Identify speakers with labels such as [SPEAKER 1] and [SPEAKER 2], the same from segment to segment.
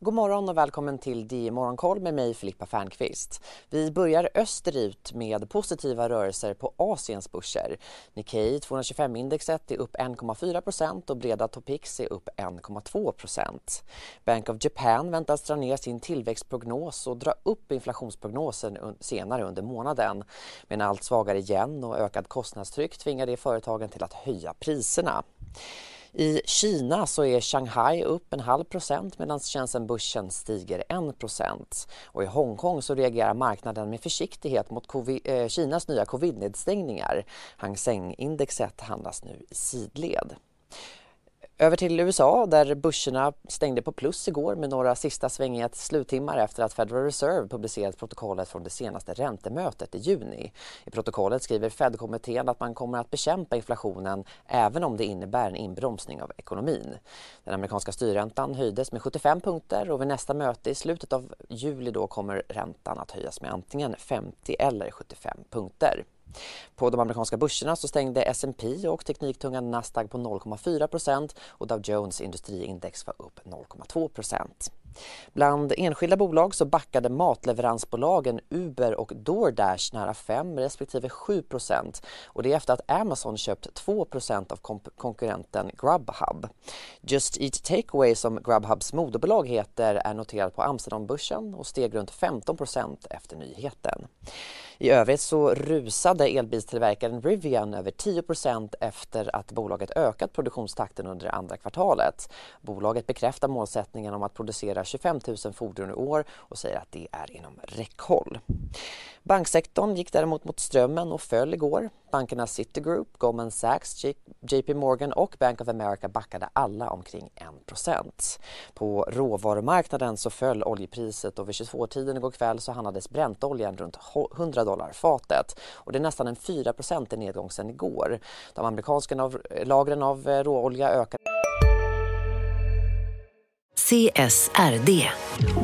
[SPEAKER 1] God morgon och välkommen till DI Morgonkoll med mig Filippa Fernqvist. Vi börjar österut med positiva rörelser på Asiens börser. Nikkei 225-indexet är upp 1,4% och breda Topix är upp 1,2% Bank of Japan väntas dra ner sin tillväxtprognos och dra upp inflationsprognosen senare under månaden. Men allt svagare igen och ökad kostnadstryck tvingar det företagen till att höja priserna. I Kina så är Shanghai upp en halv procent medan Shenzhen-börsen stiger 1 procent. Och I Hongkong så reagerar marknaden med försiktighet mot COVID, eh, Kinas nya covid-nedstängningar. Hang Seng-indexet handlas nu i sidled. Över till USA där börserna stängde på plus igår med några sista svängiga sluttimmar efter att Federal Reserve publicerat protokollet från det senaste räntemötet i juni. I protokollet skriver Fed-kommittén att man kommer att bekämpa inflationen även om det innebär en inbromsning av ekonomin. Den amerikanska styrräntan höjdes med 75 punkter och vid nästa möte i slutet av juli då kommer räntan att höjas med antingen 50 eller 75 punkter. På de amerikanska börserna så stängde S&P och tekniktunga Nasdaq på 0,4% och Dow Jones industriindex var upp 0,2 Bland enskilda bolag så backade matleveransbolagen Uber och DoorDash nära 5 respektive 7% och det är efter att Amazon köpt 2% av konkurrenten Grubhub. Just Eat Takeaway som Grubhubs moderbolag heter är noterat på Amsterdambörsen och steg runt 15% efter nyheten. I övrigt så rusade elbilstillverkaren Rivian över 10% efter att bolaget ökat produktionstakten under andra kvartalet. Bolaget bekräftar målsättningen om att producera 25 000 fordon i år och säger att det är inom räckhåll. Banksektorn gick däremot mot strömmen och föll igår. Bankerna Citigroup, Goldman Sachs, JP Morgan och Bank of America backade alla omkring 1% På råvarumarknaden så föll oljepriset och vid 22-tiden igår kväll så handlades bräntoljan runt 100 dollar fatet. Och det är nästan en 4 i nedgång sedan igår. De amerikanska lagren av eh, råolja ökade
[SPEAKER 2] CSRD,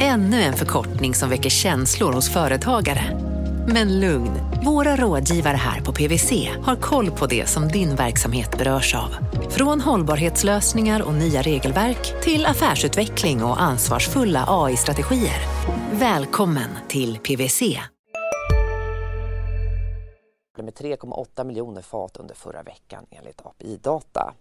[SPEAKER 2] ännu en förkortning som väcker känslor hos företagare. Men lugn, våra rådgivare här på PWC har koll på det som din verksamhet berörs av. Från hållbarhetslösningar och nya regelverk till affärsutveckling och ansvarsfulla AI-strategier. Välkommen till PWC.
[SPEAKER 1] Med 3,8 miljoner fat under förra veckan enligt API-data.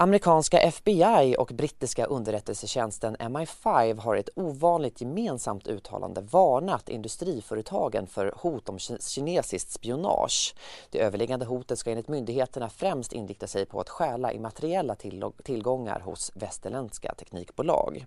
[SPEAKER 1] Amerikanska FBI och brittiska underrättelsetjänsten MI5 har ett ovanligt gemensamt uttalande varnat industriföretagen för hot om kinesiskt spionage. Det överliggande hotet ska enligt myndigheterna främst inrikta sig på att stjäla immateriella tillgångar hos västerländska teknikbolag.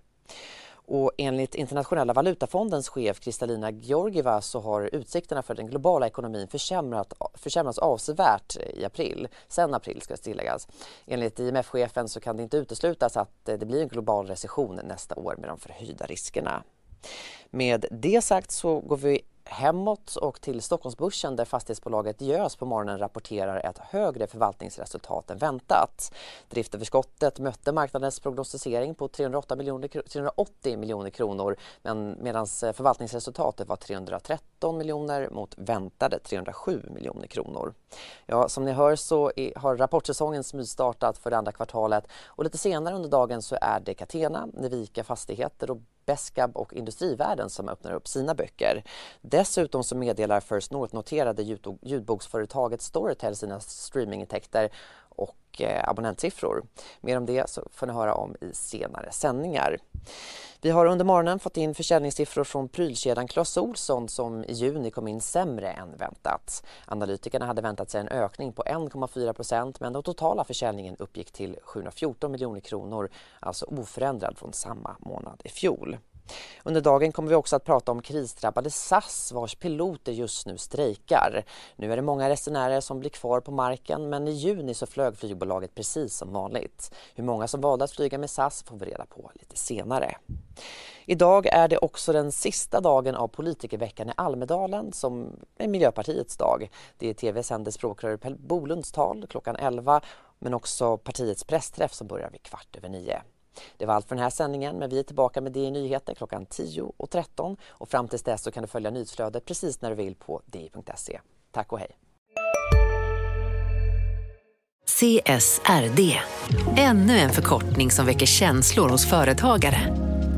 [SPEAKER 1] Och enligt Internationella valutafondens chef Kristalina Georgieva så har utsikterna för den globala ekonomin försämrat, försämrats avsevärt i april, sen april ska tilläggas. Enligt IMF-chefen så kan det inte uteslutas att det blir en global recession nästa år med de förhöjda riskerna. Med det sagt så går vi hemåt och till Stockholmsbörsen där fastighetsbolaget Diös på morgonen rapporterar ett högre förvaltningsresultat än väntat. Driftöverskottet mötte marknadens prognostisering på 308 miljoner, 380 miljoner kronor men medan eh, förvaltningsresultatet var 313 miljoner mot väntade 307 miljoner kronor. Ja, som ni hör så har rapportsäsongen smygstartat för det andra kvartalet och lite senare under dagen så är det Catena, Nevika Fastigheter och Beskab och Industrivärden som öppnar upp sina böcker. Dessutom så meddelar First North-noterade ljudboksföretaget Storytel sina streamingintäkter och eh, abonnentsiffror. Mer om det så får ni höra om i senare sändningar. Vi har under morgonen fått in försäljningssiffror från prylkedjan Clas Ohlson som i juni kom in sämre än väntat. Analytikerna hade väntat sig en ökning på 1,4% men den totala försäljningen uppgick till 714 miljoner kronor, alltså oförändrad från samma månad i fjol. Under dagen kommer vi också att prata om krisdrabbade SAS vars piloter just nu strejkar. Nu är det många resenärer som blir kvar på marken men i juni så flög flygbolaget precis som vanligt. Hur många som valde att flyga med SAS får vi reda på lite senare. Idag är det också den sista dagen av politikerveckan i Almedalen som är Miljöpartiets dag. Det är tv sänder språkrör Per Bolunds tal klockan 11 men också partiets pressträff som börjar vid kvart över nio. Det var allt för den här sändningen, men vi är tillbaka med DI Nyheter klockan 10 och 13 och fram tills dess så kan du följa nyhetsflödet precis när du vill på di.se. Tack och hej!
[SPEAKER 2] CSRD, ännu en förkortning som väcker känslor hos företagare.